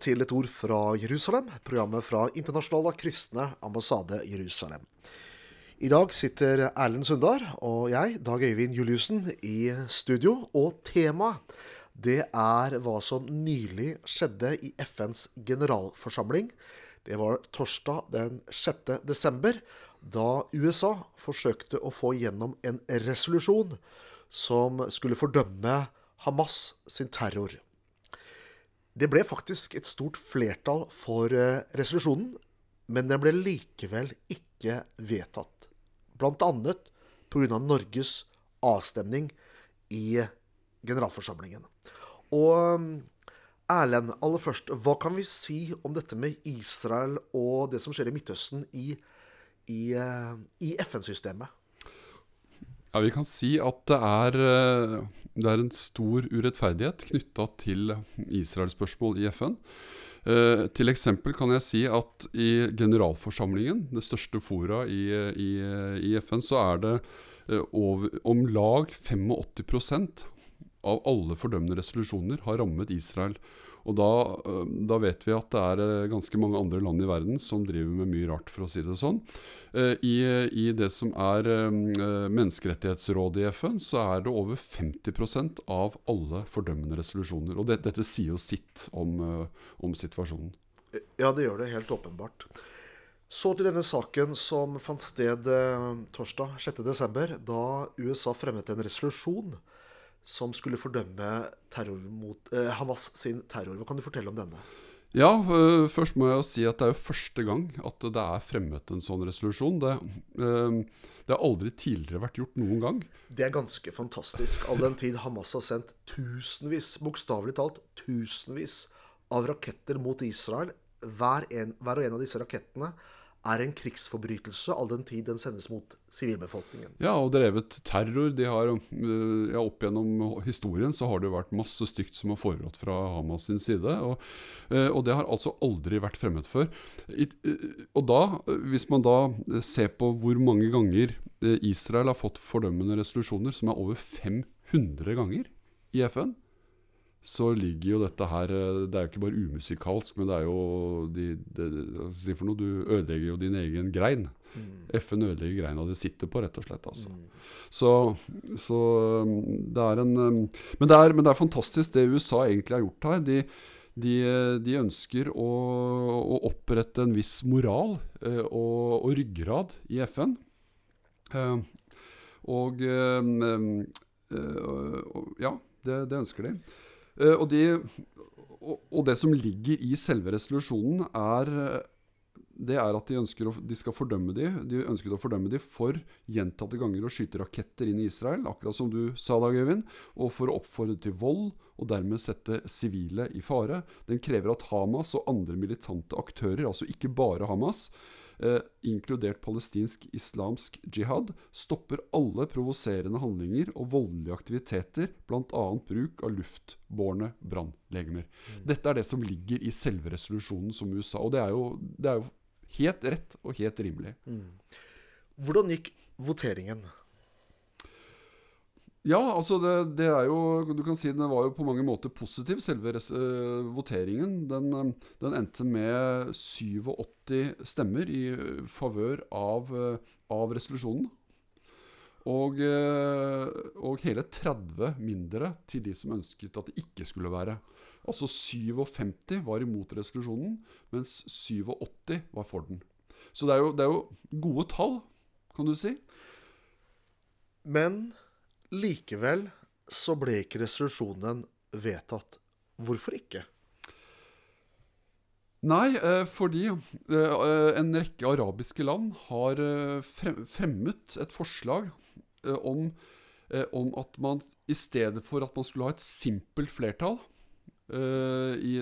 til Et ord fra Jerusalem, programmet fra Internasjonale kristne ambassade Jerusalem. I dag sitter Erlend Sundar og jeg, Dag Øyvind Juliussen, i studio. Og temaet det er hva som nylig skjedde i FNs generalforsamling. Det var torsdag den 6. desember, da USA forsøkte å få gjennom en resolusjon som skulle fordømme Hamas sin terror. Det ble faktisk et stort flertall for eh, resolusjonen, men den ble likevel ikke vedtatt. Blant annet pga. Norges avstemning i generalforsamlingen. Og eh, Erlend, aller først, hva kan vi si om dette med Israel og det som skjer i Midtøsten i, i, eh, i FN-systemet? Ja, Vi kan si at det er, eh, det er en stor urettferdighet knytta til Israel-spørsmål i FN. Eh, til eksempel kan jeg si at i generalforsamlingen, det største fora i, i, i FN, så er det eh, om lag 85% av alle fordømmende resolusjoner har rammet Israel. Og da, øh, da, vet vi at det er øh, ganske mange andre land i verden som driver med mye rart, for å si det sånn. Eh, I, i det som er Menneskerettighetsrådet i FN, så er det over 50% av alle fordømmende resolusjoner. Og det, dette sier jo sitt om, om situasjonen. Ja, det gjør det helt åpenbart. Så til denne saken som fant sted torsdag 6.12., da USA fremmet en resolusjon som skulle fordømme mot, eh, Hamas sin terror. Hva kan du fortelle om denne? Ja, eh, først må jeg si at det er jo første gang at det er fremmet en sånn resolusjon. Det, eh, det har aldri tidligere vært gjort noen gang. Det er ganske fantastisk. All den tid Hamas har sendt tusenvis, bokstavelig talt tusenvis, av raketter mot Israel. Hver, en, hver og en av disse rakettene er en krigsforbrytelse all den tid den sendes mot sivilbefolkningen. Ja, og drevet terror. De har, eh, ja, Opp gjennom historien så har det jo vært masse stygt som har foregått fra Hamas sin side. Og, eh, og, det har altså aldri vært fremmet før. Eh, og da, hvis man da ser på hvor mange ganger Israel har fått fordømmende resolusjoner, som er over 500 ganger i FN, så ligger jo dette her eh, Det er jo ikke bare umusikalsk, men det er jo de, de, si for noe, Du ødelegger jo din egen grein. Mm. FN ødelegger greina de sitter på, rett og slett. Altså. Mm. Så, så, um, det er en um, men det er, men det er, fantastisk det USA egentlig har gjort her. De, de, de ønsker å, å, opprette en viss moral uh, og, og, ryggrad i FN. Uh, og Ja, det, det ønsker de. Eh, og, de, og, det som ligger i selve resolusjonen, er det er at de ønsker å, de skal fordømme de, de ønsket å fordømme de for gjentatte ganger å skyte raketter inn i Israel, akkurat som du sa, Dag Øyvind, og for å oppfordre til vold og dermed sette sivile i fare. Den krever at Hamas og andre militante aktører, altså ikke bare Hamas, eh, inkludert palestinsk islamsk jihad, stopper alle provoserende handlinger og voldelige aktiviteter, bl.a. bruk av luftbårne brannlegemer. Mm. Dette er det som ligger i selve resolusjonen som USA. Og det er jo, det er jo helt rett og helt rimelig. Mm. Hvordan gikk voteringen? Ja, altså det, det, er jo Du kan si den var jo på mange måter positiv, selve uh, voteringen. Den, uh, den, endte med 87 stemmer i favør av, uh, av resolusjonen. Og, og, hele 30 mindre til de som ønsket at det ikke skulle være. Altså 57 var imot resolusjonen, mens 87 var for den. Så det er jo, det er jo gode tall, kan du si. Men Likevel så ble ikke resolusjonen vedtatt. Hvorfor ikke? Nei, eh, fordi eh, en rekke arabiske land har eh, fremmet et forslag om, om at man i stedet for at man skulle ha et simpelt flertall Uh, i,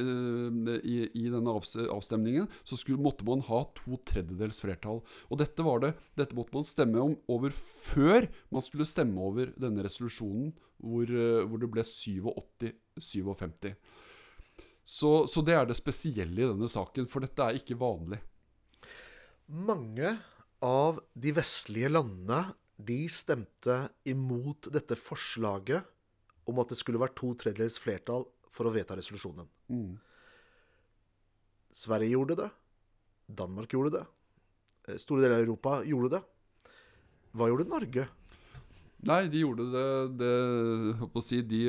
i, i, denne avstemningen, så skulle, måtte man ha to tredjedels flertall. Og dette, var det, dette måtte man stemme om over før man skulle stemme over denne resolusjonen, hvor, uh, hvor det ble 87-57. Så, så det er det spesielle i denne saken, for dette er ikke vanlig. Mange av de vestlige landene de stemte imot dette forslaget om at det skulle vært to tredjedels flertall for å vedta resolusjonen. Mm. Sverige gjorde det. Danmark gjorde det. Eh, Store deler av Europa gjorde det. Hva gjorde Norge? Nei, de gjorde det, det å si, De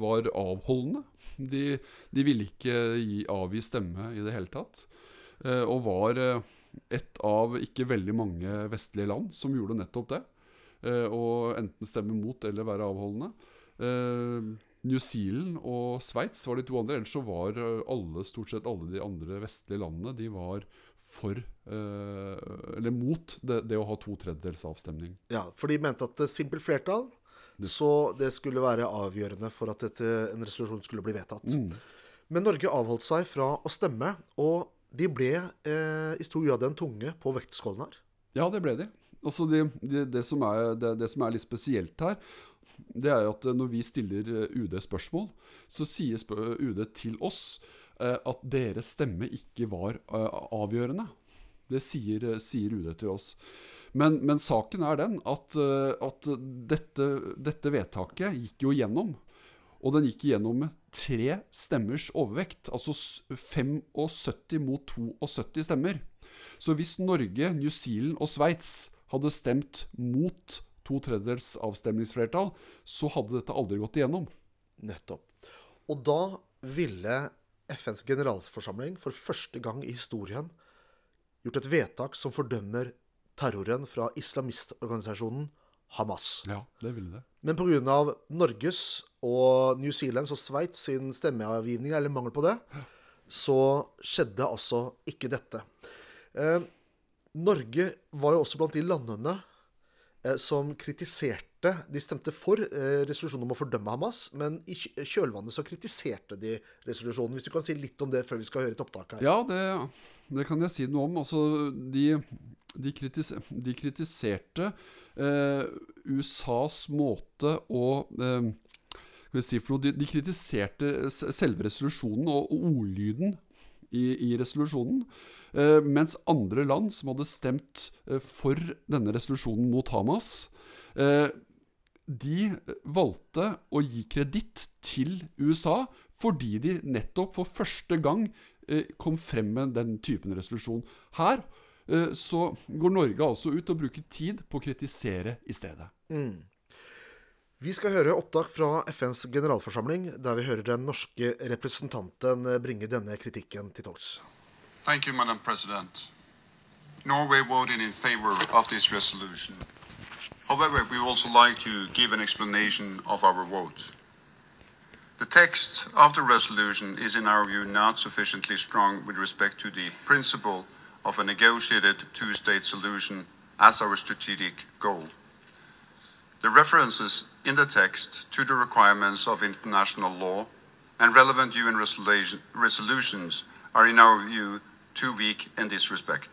var avholdende. De, de ville ikke gi, avgi stemme i det hele tatt. Eh, og var eh, et av ikke veldig mange vestlige land som gjorde nettopp det. Å enten stemme mot eller være avholdende. New Zealand og Sveits var de to andre. Ellers så var eh, alle, stort sett alle de andre vestlige landene De var for eh, Eller mot det, det å ha to tredjedels avstemning. Ja, For de mente at simpelt flertall så det skulle være avgjørende for at dette, en resolusjon skulle bli vedtatt. Men Norge avholdt seg fra å stemme, og de ble eh, i stor grad en tunge på vektskålen her. Ja, det ble de. Altså det, det, det, som er, det, som er litt spesielt her, det er at når vi stiller eh, UD spørsmål, så sier UD til oss eh, at deres stemme ikke var eh, avgjørende. Det sier, eh, sier UD til oss. Men, men saken er den at, eh, at dette, dette vedtaket gikk jo gjennom. Og den gikk igjennom med tre stemmers overvekt. Altså 75 mot 72 stemmer. Så hvis Norge, New Zealand og Sveits hadde stemt mot to tredjedels avstemningsflertall, så hadde dette aldri gått igjennom. Nettopp. Og da ville FNs generalforsamling for første gang i historien gjort et vedtak som fordømmer terroren fra islamistorganisasjonen Hamas. Ja, det ville det. Men pga. Norges og New Zealands og Sveits sin stemmeavgivning, eller mangel på det, så skjedde altså ikke dette. Eh, Norge var jo også blant de landene eh, som kritiserte De stemte for eh, resolusjonen om å fordømme Hamas, men i kjølvannet så kritiserte de resolusjonen. Hvis du kan si litt om det før vi skal høre et opptak her. Ja, det, det kan jeg si noe om. Altså, de, de, kritis, de kritiserte eh, USAs måte å eh, de, de kritiserte selve resolusjonen og ordlyden i, i resolusjonen. Eh, mens andre land som hadde stemt eh, for denne resolusjonen mot Hamas, eh, de valgte å gi kreditt til USA fordi de nettopp for første gang eh, kom frem med den typen resolusjon. Her eh, så går Norge altså ut og bruker tid på å kritisere i stedet. Vi skal høre opptak fra FNs generalforsamling, der vi hører den norske representanten bringe denne kritikken til torgs. Thank you, Madam President. Norway voted in favor of this resolution. However, we also like to give an explanation of our vote. The text of the resolution is, in our view, not sufficiently strong with respect to the principle of a negotiated two state solution as our strategic goal. The references in the text to the requirements of international law and relevant UN resolutions are, in our view, too weak in this respect.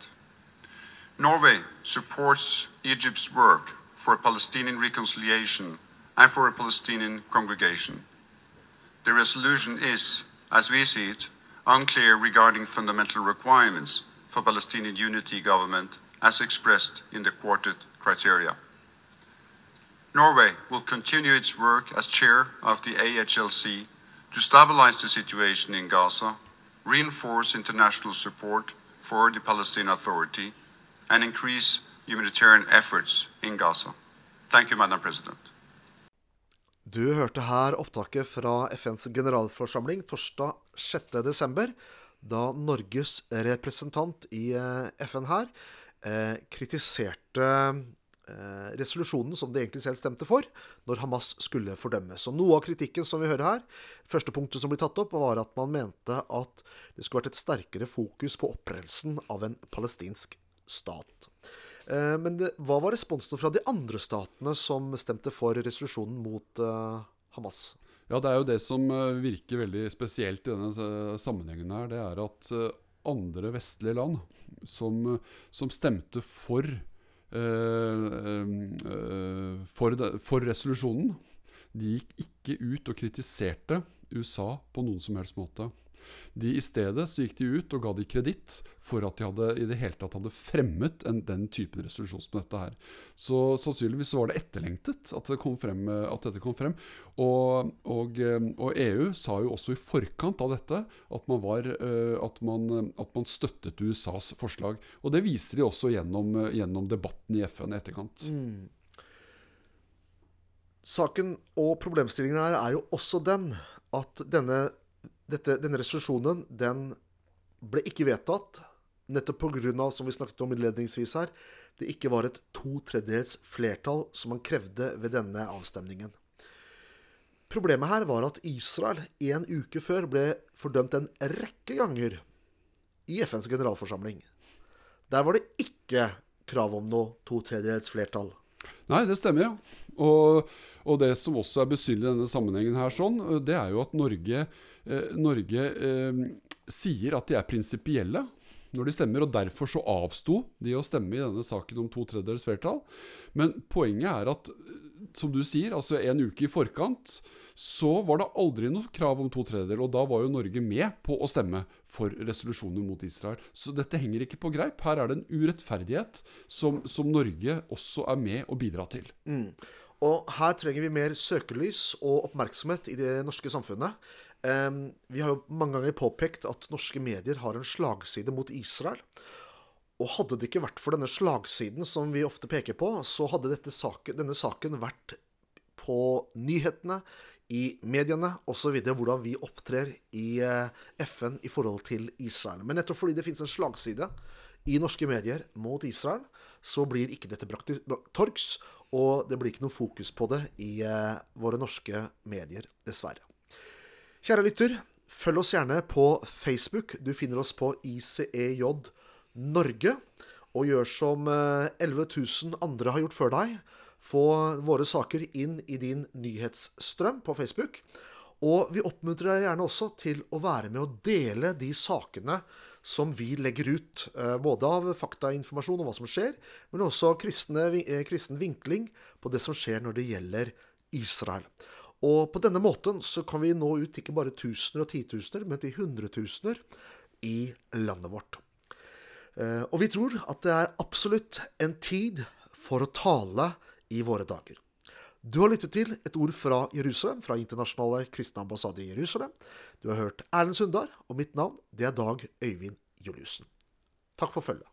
Norway supports Egypt's work for Palestinian reconciliation and for a Palestinian congregation. The resolution is, as we see it, unclear regarding fundamental requirements for Palestinian unity government as expressed in the quartet criteria. Norway will continue its work as chair of the AHLC to stabilize the situation in Gaza, reinforce international support for the Palestinian Authority, and increase humanitarian efforts in Gaza. Thank you, Madam President. Du hørte her opptaket fra FNs generalforsamling torsdag 6.12., da Norges representant i eh, FN her eh, kritiserte resolusjonen som de egentlig selv stemte for, når Hamas skulle fordømmes. Og Noe av kritikken som vi hører her, første punktet som blir tatt opp, var at man mente at det skulle vært et sterkere fokus på opprettelsen av en palestinsk stat. Eh, Men det, hva var responsen fra de andre statene som stemte for resolusjonen mot eh, Hamas? Ja, det er jo det som eh, virker veldig spesielt i denne eh, sammenhengen her, det er at eh, andre vestlige land som, eh, som stemte for eh, eh, for, det- for resolusjonen, de gikk ikke ut og kritiserte USA på noen som helst måte. De, I stedet så gikk de ut og ga de kreditt for at de hadde, i det hele tatt hadde fremmet en, den typen resolusjon som dette her. Så sannsynligvis så var det etterlengtet at, det kom frem, at dette kom frem. Og, og, og, EU sa jo også i forkant av dette at man, var, at man, at man støttet USAs forslag. Og det viser de også gjennom, gjennom debatten i FN i etterkant. Mm. Saken og problemstillingen her er jo også den at denne, dette, denne resolusjonen den ble ikke vedtatt nettopp pga., som vi snakket om innledningsvis her, det ikke var et to tredjedels flertall som man krevde ved denne avstemningen. Problemet her var at Israel en uke før ble fordømt en rekke ganger i FNs generalforsamling. Der var det ikke krav om noe to tredjedels flertall. Nei, det stemmer, ja. Og, og, det som også er besynderlig i denne sammenhengen, her, sånn, det er jo at Norge, eh, Norge eh, sier at de er prinsipielle når de stemmer, og derfor så avsto de å stemme i denne saken om to tredjedels flertall. Men poenget er at, som du sier, altså en uke i forkant så var det aldri noe krav om to tredjedeler. Og da var jo Norge med på å stemme for resolusjoner mot Israel. Så dette henger ikke på greip. Her er det en urettferdighet som, som Norge også er med å bidra til. Mm. Og her trenger vi mer søkelys og oppmerksomhet i det norske samfunnet. Vi har jo mange ganger påpekt at norske medier har en slagside mot Israel. Og hadde det ikke vært for denne slagsiden som vi ofte peker på, så hadde saken, denne saken vært på nyhetene, i mediene osv. hvordan vi opptrer i eh, FN i forhold til Israel. Men nettopp fordi det finnes en slagside i norske medier mot Israel, så blir ikke dette brakt til torgs, og det blir ikke noe fokus på det i eh, våre norske medier, dessverre. Kjære lytter, følg oss gjerne på Facebook. Du finner oss på ICEJ Norge. Og gjør som 11 eh, 000 andre har gjort før deg få våre saker inn i din nyhetsstrøm på Facebook. Og vi oppmuntrer deg gjerne også til å være med å dele de sakene som vi legger ut. Eh, både av faktainformasjon om hva som skjer, men også kristne, eh, kristen vinkling på det som skjer når det gjelder Israel. Og på denne måten så kan vi nå ut ikke bare tusener og titusener, men til hundretusener i landet vårt. Eh, og vi tror at det er absolutt en tid for å tale i våre dager. Du har lyttet til et ord fra Jerusalem, fra Internasjonale kristne ambassade i Jerusalem. Du har hørt Erlend Sundar, og mitt navn det er Dag Øyvind Juliussen. Takk for følget.